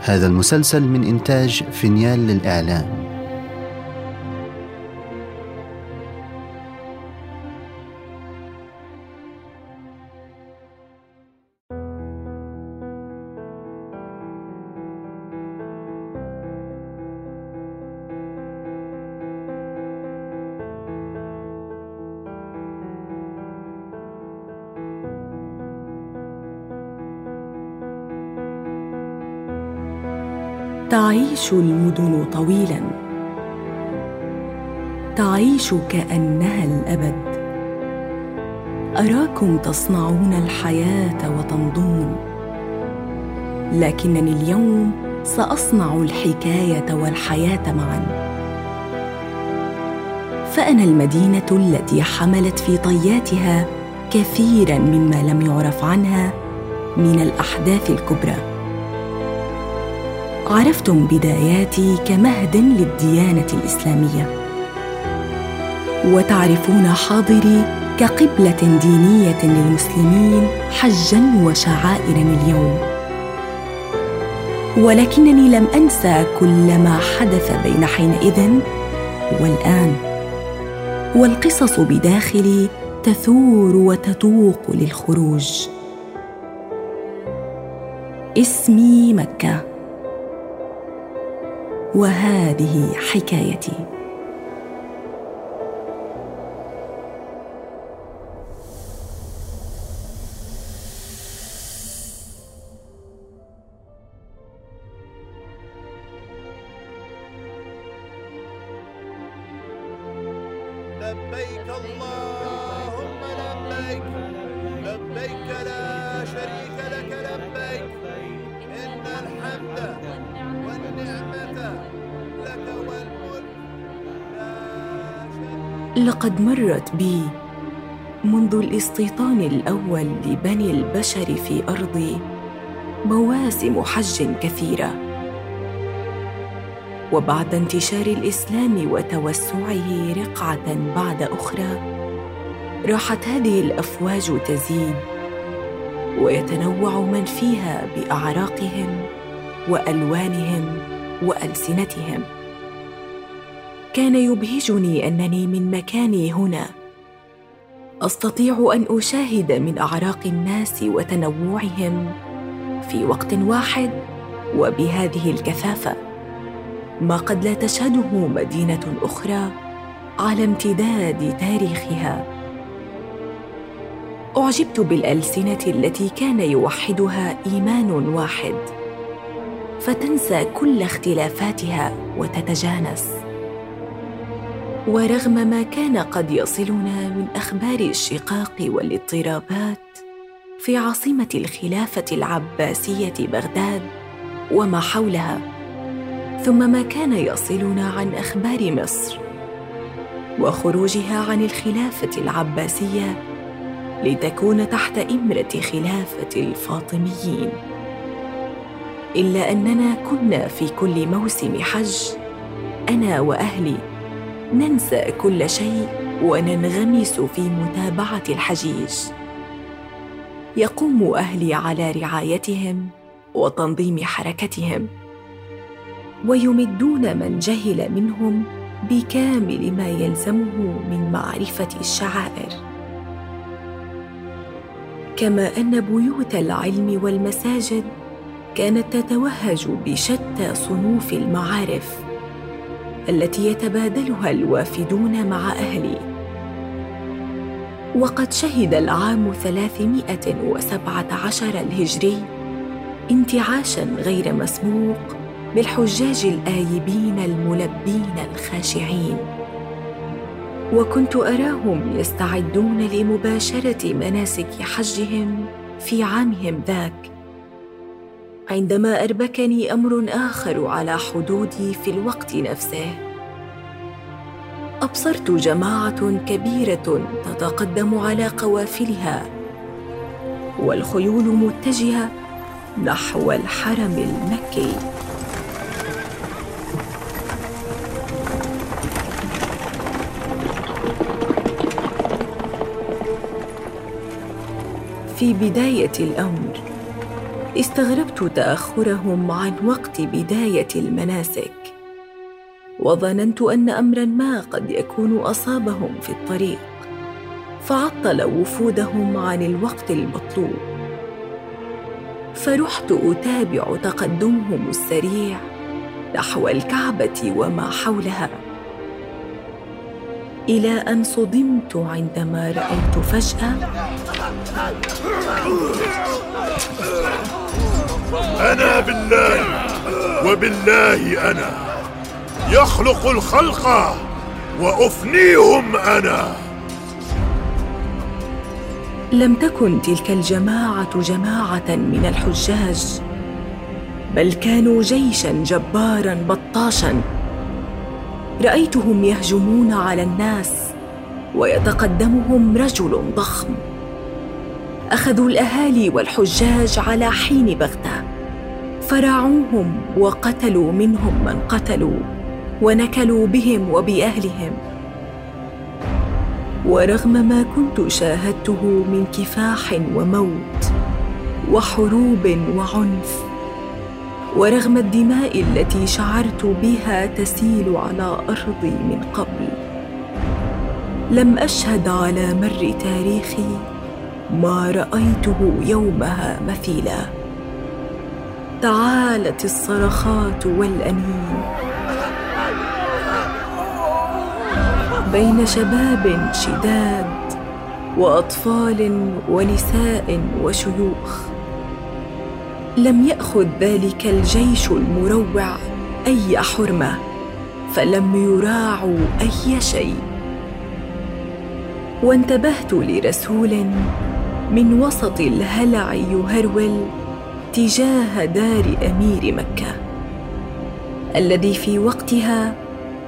هذا المسلسل من إنتاج فينيال للإعلام. المدن طويلا. تعيش كأنها الأبد. أراكم تصنعون الحياة وتمضون لكنني اليوم سأصنع الحكاية والحياة معا. فأنا المدينة التي حملت في طياتها كثيرا مما لم يعرف عنها من الأحداث الكبرى. عرفتم بداياتي كمهد للديانة الإسلامية. وتعرفون حاضري كقبلة دينية للمسلمين حجا وشعائر اليوم. ولكنني لم أنسى كل ما حدث بين حينئذ والآن. والقصص بداخلي تثور وتتوق للخروج. اسمي مكة. وهذه حكايتي. بي. منذ الاستيطان الأول لبني البشر في ارضي مواسم حج كثيرة. وبعد انتشار الإسلام وتوسعه رقعة بعد أخرى راحت هذه الأفواج تزيد ويتنوع من فيها بأعراقهم وألوانهم وألسنتهم. كان يبهجني أنني من مكاني هنا. أستطيع أن أشاهد من أعراق الناس وتنوعهم في وقت واحد وبهذه الكثافة. ما قد لا تشهده مدينة أخرى على امتداد تاريخها. أعجبت بالألسنة التي كان يوحدها إيمان واحد. فتنسى كل اختلافاتها وتتجانس. ورغم ما كان قد يصلنا من أخبار الشقاق والاضطرابات في عاصمة الخلافة العباسية بغداد وما حولها ثم ما كان يصلنا عن أخبار مصر وخروجها عن الخلافة العباسية لتكون تحت إمرة خلافة الفاطميين. إلا أننا كنا في كل موسم حج أنا وأهلي ننسى كل شيء وننغمس في متابعة الحجيج. يقوم أهلي على رعايتهم وتنظيم حركتهم ويمدون من جهل منهم بكامل ما يلزمه من معرفة الشعائر. كما أن بيوت العلم والمساجد كانت تتوهج بشتى صنوف المعارف. التي يتبادلها الوافدون مع أهلي. وقد شهد العام ثلاثمائة وسبعة عشر الهجري انتعاشا غير مسبوق بالحجاج الآيبين الملبين الخاشعين. وكنت أراهم يستعدون لمباشرة مناسك حجهم في عامهم ذاك عندما أربكني أمر آخر على حدودي في الوقت نفسه. أبصرت جماعة كبيرة تتقدم على قوافلها والخيول متجهة نحو الحرم المكي. في بداية الأمر استغربت تأخرهم عن وقت بداية المناسك وظننت أن أمرا ما قد يكون أصابهم في الطريق فعطل وفودهم عن الوقت المطلوب. فرحت أتابع تقدمهم السريع نحو الكعبة وما حولها. إلى أن صدمت عندما رأيت فجأة أنا بالله وبالله أنا يخلق الخلق وأفنيهم أنا. لم تكن تلك الجماعة جماعة من الحجاج بل كانوا جيشا جبارا بطاشا. رأيتهم يهجمون على الناس ويتقدمهم رجل ضخم. أخذوا الأهالي والحجاج على حين بغتة. فراعوهم وقتلوا منهم من قتلوا ونكلوا بهم وبأهلهم. ورغم ما كنت شاهدته من كفاح وموت وحروب وعنف ورغم الدماء التي شعرت بها تسيل على أرضي من قبل. لم أشهد على مر تاريخي ما رأيته يومها مثيلا. تعالت الصرخات والأنين. بين شباب شداد وأطفال ونساء وشيوخ. لم يأخذ ذلك الجيش المروع أي حرمة فلم يراعوا أي شيء. وانتبهت لرسول من وسط الهلع يهرول تجاه دار أمير مكة الذي في وقتها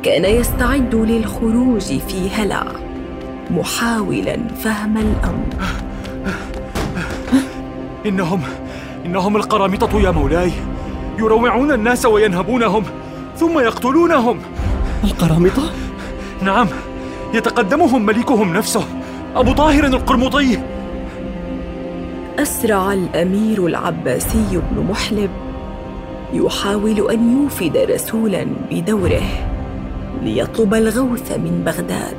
كان يستعد للخروج في هلع محاولا فهم الأمر. إنهم إنهم القرامطة يا مولاي. يروعون الناس وينهبونهم ثم يقتلونهم. القرامطة؟ نعم يتقدمهم ملكهم نفسه أبو طاهر القرمطي. أسرع الأمير العباسي بن محلب يحاول أن يوفد رسولا بدوره ليطلب الغوث من بغداد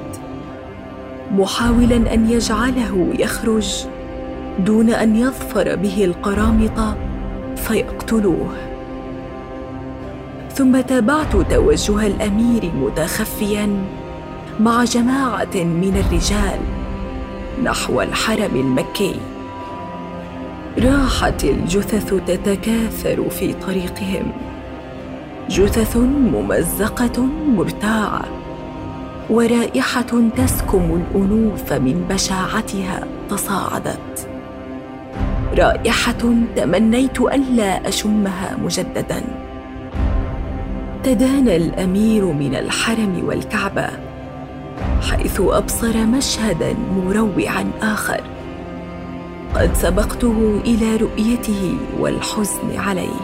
محاولا أن يجعله يخرج دون أن يظفر به القرامطه فيقتلوه. ثم تابعت توجه الأمير متخفيا مع جماعة من الرجال نحو الحرم المكي. راحت الجثث تتكاثر في طريقهم. جثث ممزقة مرتاعه ورائحة تسكم الأنوف من بشاعتها تصاعدت. رائحة تمنيت الا أشمها مجددا. تدانى الأمير من الحرم والكعبة حيث أبصر مشهدا مروعا آخر. قد سبقته إلى رؤيته والحزن عليه.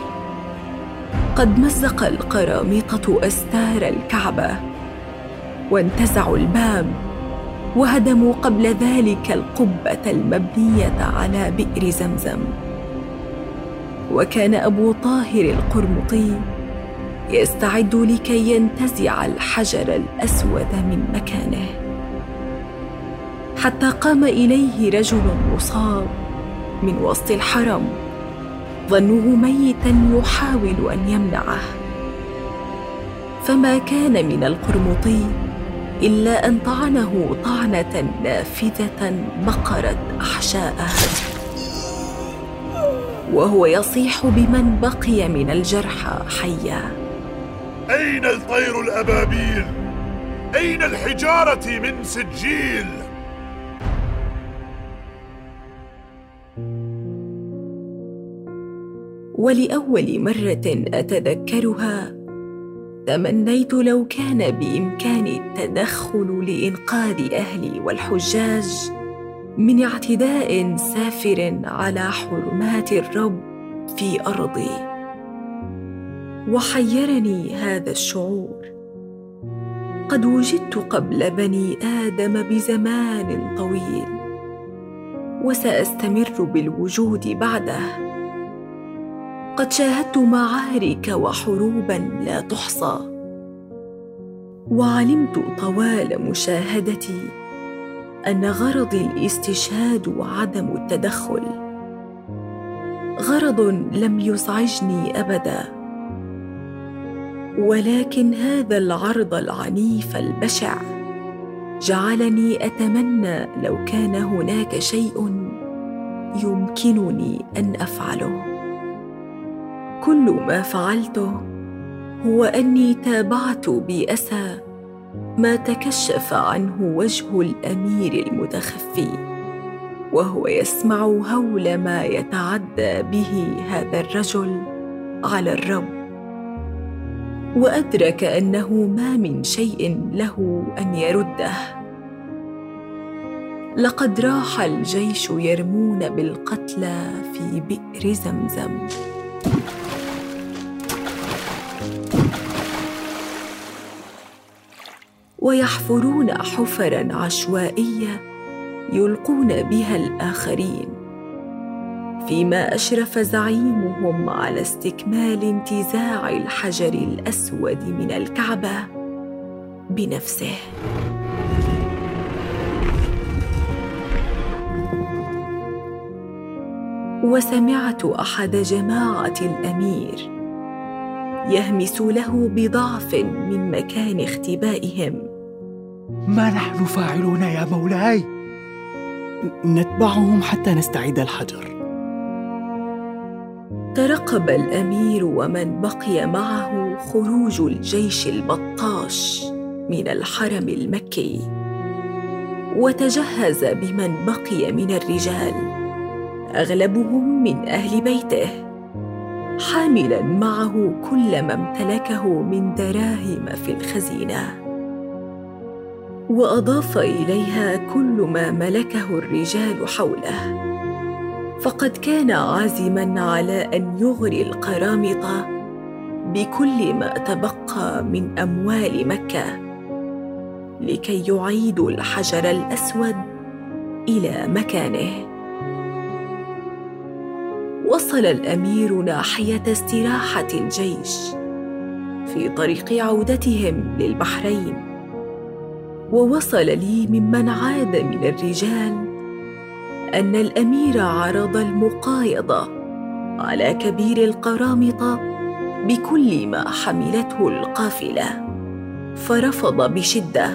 قد مزق القرامطه أستار الكعبة وانتزعوا الباب وهدموا قبل ذلك القبة المبنية على بئر زمزم. وكان أبو طاهر القرمطي يستعد لكي ينتزع الحجر الأسود من مكانه. حتى قام إليه رجل مصاب من وسط الحرم ظنوه ميتا يحاول أن يمنعه. فما كان من القرمطي إلا أن طعنه طعنة نافذة بقرت أحشاءه. وهو يصيح بمن بقي من الجرحى حيا. أين الطير الأبابيل؟ أين الحجارة من سجيل؟ ولأول مرة أتذكرها تمنيت لو كان بامكاني التدخل لإنقاذ أهلي والحجاج من اعتداء سافر على حرمات الرب في أرضي. وحيرني هذا الشعور. قد وجدت قبل بني آدم بزمان طويل وسأستمر بالوجود بعده. قد شاهدت معارك وحروبا لا تحصى. وعلمت طوال مشاهدتي أن غرضي الاستشهاد وعدم التدخل. غرض لم يزعجني أبدا. ولكن هذا العرض العنيف البشع جعلني أتمنى لو كان هناك شيء يمكنني أن أفعله. كل ما فعلته هو أني تابعت بأسى ما تكشف عنه وجه الأمير المتخفي وهو يسمع هول ما يتعدى به هذا الرجل على الرب. وأدرك أنه ما من شيء له أن يرده. لقد راح الجيش يرمون بالقتلى في بئر زمزم. ويحفرون حفرا عشوائية يلقون بها الآخرين. فيما أشرف زعيمهم على استكمال انتزاع الحجر الأسود من الكعبة بنفسه. وسمعت أحد جماعة الأمير يهمس له بضعف من مكان اختبائهم. ما نحن فاعلون يا مولاي؟ نتبعهم حتى نستعيد الحجر. ترقب الأمير ومن بقي معه خروج الجيش البطاش من الحرم المكي وتجهز بمن بقي من الرجال أغلبهم من أهل بيته حاملا معه كل ما امتلكه من دراهم في الخزينة. وأضاف إليها كل ما ملكه الرجال حوله. فقد كان عازما على أن يغري القرامطه بكل ما تبقى من أموال مكة لكي يعيدوا الحجر الأسود إلى مكانه. وصل الأمير ناحية استراحة الجيش في طريق عودتهم للبحرين. ووصل لي ممن عاد من الرجال أن الأمير عرض المقايضة على كبير القرامطه بكل ما حملته القافلة فرفض بشدة.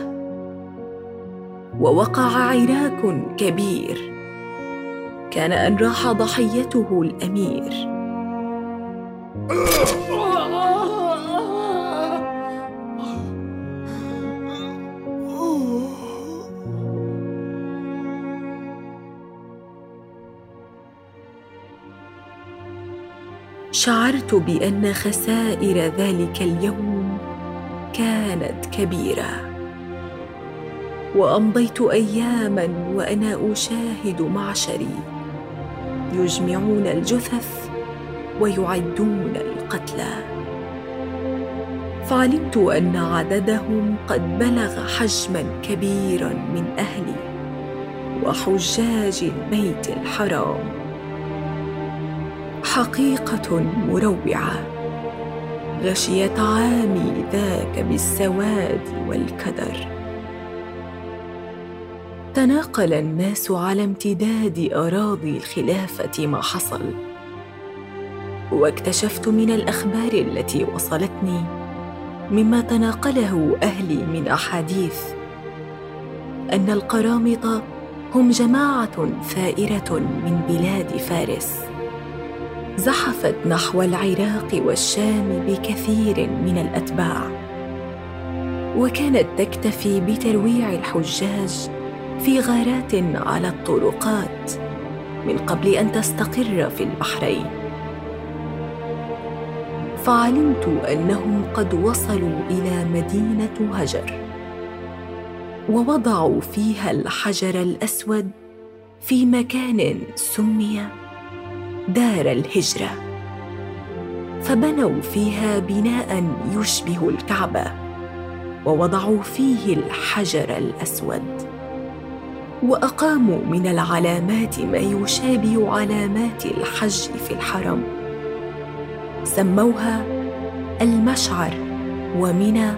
ووقع عراك كبير. كان أن راح ضحيته الأمير. شعرت بأن خسائر ذلك اليوم كانت كبيرة. وأمضيت اياما وأنا أشاهد معشري يجمعون الجثث ويعدون القتلى. فعلمت أن عددهم قد بلغ حجما كبيرا من أهلي وحجاج البيت الحرام. حقيقة مروعة. غشيت عامي ذاك بالسواد والكدر. تناقل الناس على امتداد أراضي الخلافة ما حصل. واكتشفت من الأخبار التي وصلتني مما تناقله أهلي من أحاديث أن القرامطه هم جماعة ثائره من بلاد فارس. زحفت نحو العراق والشام بكثير من الأتباع. وكانت تكتفي بترويع الحجاج في غارات على الطرقات من قبل أن تستقر في البحرين. فعلمت أنهم قد وصلوا إلى مدينة هجر ووضعوا فيها الحجر الأسود في مكان سمي دار الهجرة. فبنوا فيها بناء يشبه الكعبة ووضعوا فيه الحجر الأسود. وأقاموا من العلامات ما يشابه علامات الحج في الحرم. سموها المشعر ومنى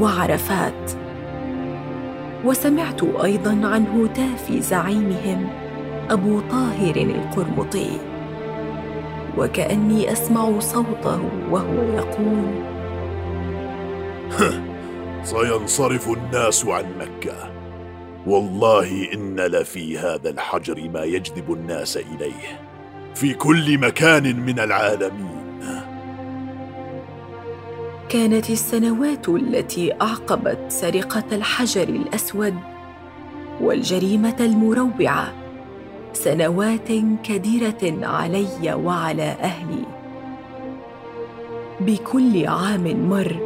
وعرفات. وسمعت أيضا عن هتاف زعيمهم أبو طاهر القرمطي. وكأني أسمع صوته وهو يقول. سينصرف الناس عن مكة. والله إن لفي هذا الحجر ما يجذب الناس إليه. في كل مكان من العالمين. كانت السنوات التي أعقبت سرقة الحجر الأسود والجريمة المروعة سنوات كديرة علي وعلى أهلي. بكل عام مر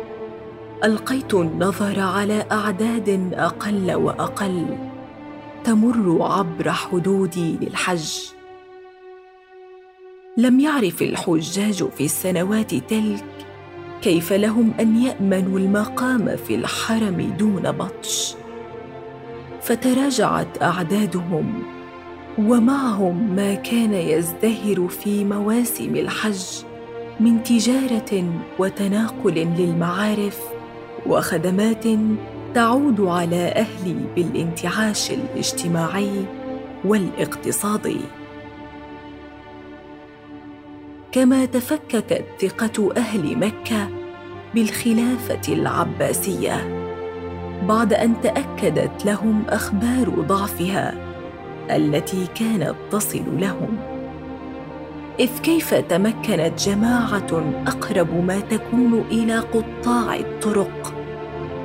ألقيت النظر على أعداد أقل وأقل تمر عبر حدودي للحج. لم يعرف الحجاج في السنوات تلك كيف لهم أن يأمنوا المقام في الحرم دون بطش. فتراجعت أعدادهم ومعهم ما كان يزدهر في مواسم الحج من تجارة وتناقل للمعارف وخدمات تعود على أهلي بالانتعاش الاجتماعي والاقتصادي كما تفككت ثقة أهل مكة بالخلافة العباسية بعد أن تأكدت لهم أخبار ضعفها التي كانت تصل لهم. إذ كيف تمكنت جماعة أقرب ما تكون إلى قطاع الطرق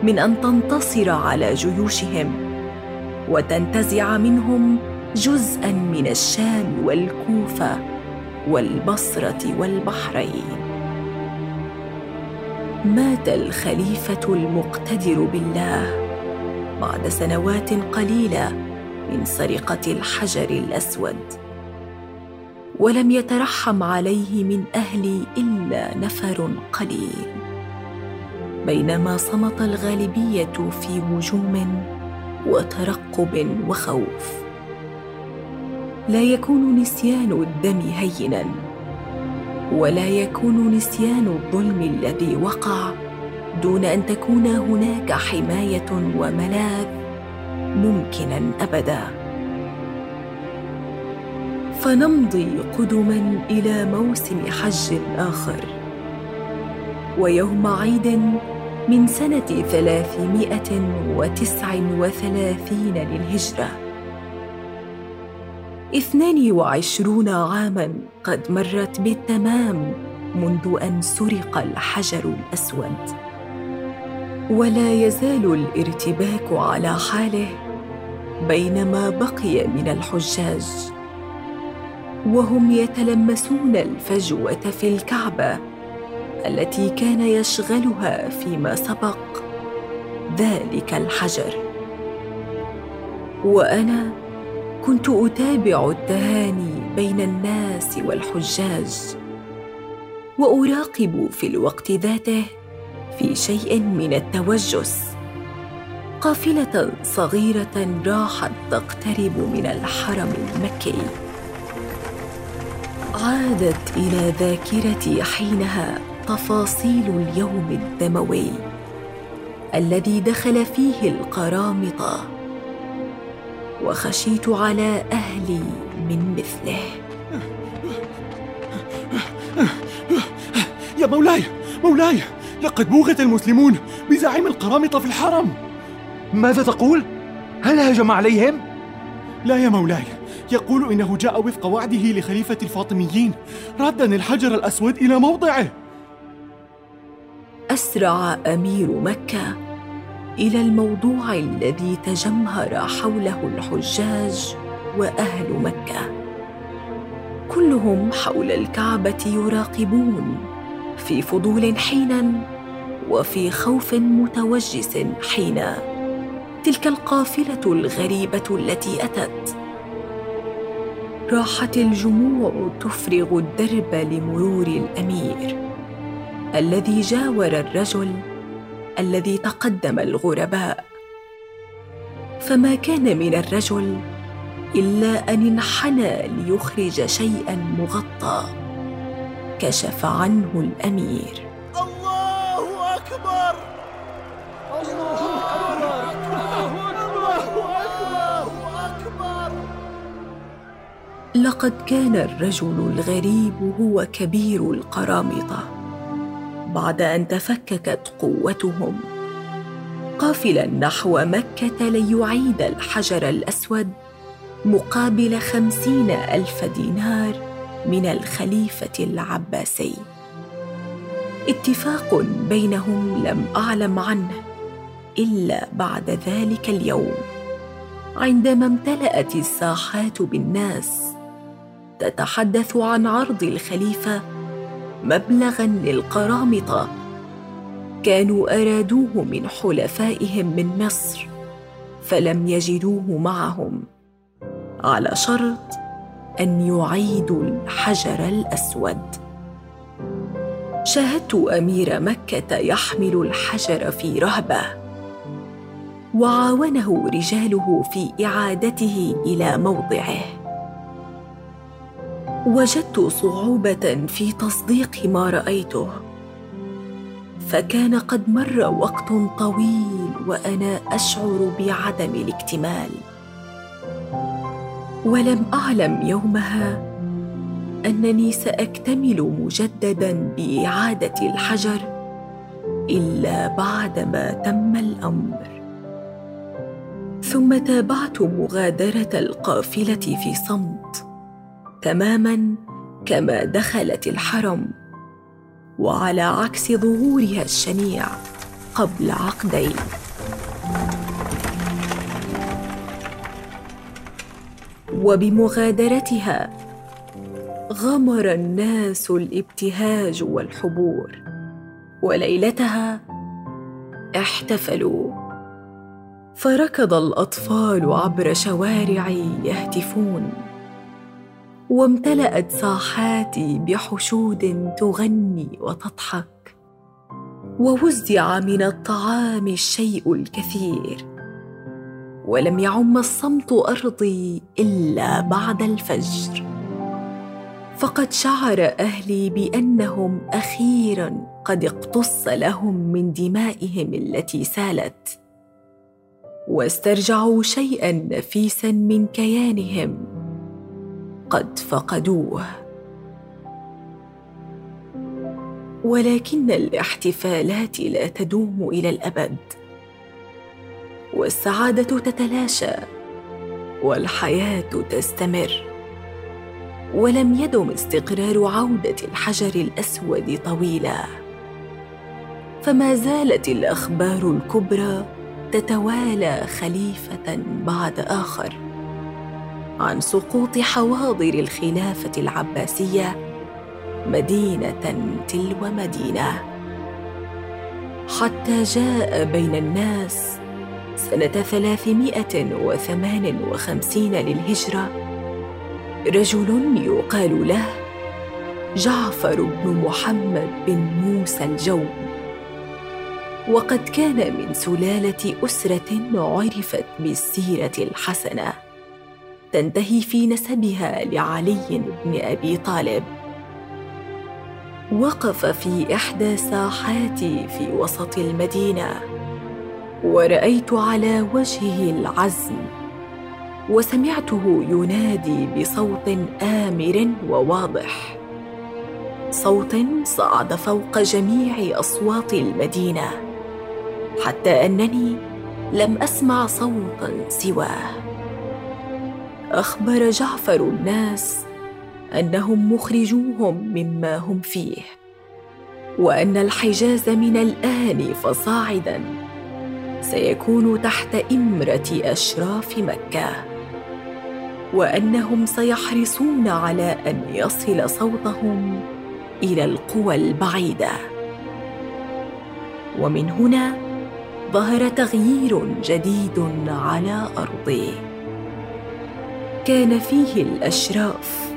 من أن تنتصر على جيوشهم وتنتزع منهم جزءا من الشام والكوفة والبصرة والبحرين. مات الخليفة المقتدر بالله بعد سنوات قليلة من سرقة الحجر الأسود. ولم يترحم عليه من أهلي إلا نفر قليل. بينما صمت الغالبية في هجوم وترقب وخوف. لا يكون نسيان الدم هينا ولا يكون نسيان الظلم الذي وقع دون أن تكون هناك حماية وملاذ ممكنا أبدا. فنمضي قدما إلى موسم حج آخر. ويوم عيد من سنة ثلاثمائة وتسع وثلاثين للهجرة. اثنان وعشرون عاما قد مرت بالتمام منذ أن سرق الحجر الأسود. ولا يزال الارتباك على حاله بينما بقي من الحجاج. وهم يتلمسون الفجوة في الكعبة التي كان يشغلها فيما سبق ذلك الحجر. وأنا كنت أتابع التهاني بين الناس والحجاج وأراقب في الوقت ذاته في شيء من التوجس. قافلة صغيرة راحت تقترب من الحرم المكي. عادت إلى ذاكرتي حينها تفاصيل اليوم الدموي الذي دخل فيه القرامطه وخشيت على أهلي من مثله. يا مولاي مولاي لقد بوغت المسلمون بزعيم القرامطة في الحرم. ماذا تقول؟ هل هجم عليهم؟ لا يا مولاي. يقول إنه جاء وفق وعده لخليفة الفاطميين. ردا الحجر الأسود إلى موضعه. أسرع أمير مكة إلى الموضوع الذي تجمهر حوله الحجاج وأهل مكة. كلهم حول الكعبة يراقبون في فضول حينا وفي خوف متوجس حينا. تلك القافلة الغريبة التي أتت. راحت الجموع تفرغ الدرب لمرور الأمير الذي جاور الرجل الذي تقدم الغرباء. فما كان من الرجل إلا أن انحنى ليخرج شيئا مغطى كشف عنه الأمير. الله أكبر! الله أكبر! لقد كان الرجل الغريب هو كبير القرامطه بعد أن تفككت قوتهم قافلا نحو مكة ليعيد الحجر الأسود مقابل خمسين ألف دينار من الخليفة العباسي. اتفاق بينهم لم أعلم عنه إلا بعد ذلك اليوم عندما امتلأت الساحات بالناس. تتحدث عن عرض الخليفة مبلغا للقرامطة. كانوا أرادوه من حلفائهم من مصر فلم يجدوه معهم على شرط أن يعيدوا الحجر الأسود. شاهدت أمير مكة يحمل الحجر في رهبة وعاونه رجاله في إعادته إلى موضعه. وجدت صعوبة في تصديق ما رأيته. فكان قد مر وقت طويل وأنا أشعر بعدم الاكتمال. ولم أعلم يومها أنني سأكتمل مجددا بإعادة الحجر إلا بعدما تم الأمر. ثم تابعت مغادرة القافلة في صمت. تماما كما دخلت الحرم وعلى عكس ظهورها الشنيع قبل عقدين. وبمغادرتها غمر الناس الابتهاج والحبور وليلتها احتفلوا. فركض الأطفال عبر شوارعي يهتفون. وامتلأت ساحاتي بحشود تغني وتضحك ووزع من الطعام الشيء الكثير ولم يعم الصمت أرضي إلا بعد الفجر. فقد شعر أهلي بأنهم أخيرا قد اقتص لهم من دمائهم التي سالت واسترجعوا شيئا نفيسا من كيانهم. قد فقدوه. ولكن الاحتفالات لا تدوم إلى الأبد. والسعادة تتلاشى والحياة تستمر. ولم يدم استقرار عودة الحجر الأسود طويلا. فما زالت الأخبار الكبرى تتوالى خليفة بعد آخر. عن سقوط حواضر الخلافة العباسية مدينة تلو مدينة. حتى جاء بين الناس سنة ثلاثمائة وثمان وخمسين للهجرة رجل يقال له جعفر بن محمد بن موسى الجوم. وقد كان من سلالة أسرة عرفت بالسيرة الحسنة. تنتهي في نسبها لعلي بن أبي طالب. وقف في إحدى ساحاتي في وسط المدينة ورأيت على وجهه العزم وسمعته ينادي بصوت آمر وواضح صوت صعد فوق جميع أصوات المدينة حتى أنني لم أسمع صوتا سواه. أخبر جعفر الناس أنهم مخرجوهم مما هم فيه وأن الحجاز من الآن فصاعدا. سيكون تحت إمرة أشراف مكة وأنهم سيحرصون على أن يصل صوتهم إلى القوى البعيدة. ومن هنا ظهر تغيير جديد على أرضه. كان فيه الأشراف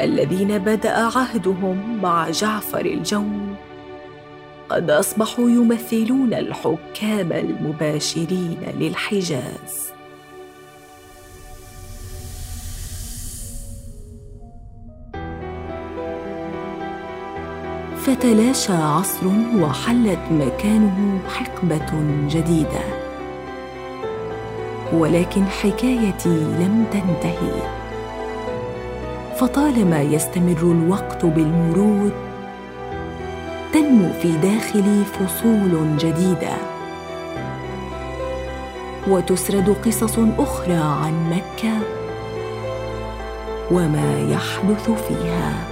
الذين بدأ عهدهم مع جعفر الجون قد أصبحوا يمثلون الحكام المباشرين للحجاز. فتلاشى عصر وحلت مكانه حقبة جديدة. ولكن حكايتي لم تنتهي. فطالما يستمر الوقت بالمرور تنمو في داخلي فصول جديدة. وتسرد قصص أخرى عن مكة وما يحدث فيها.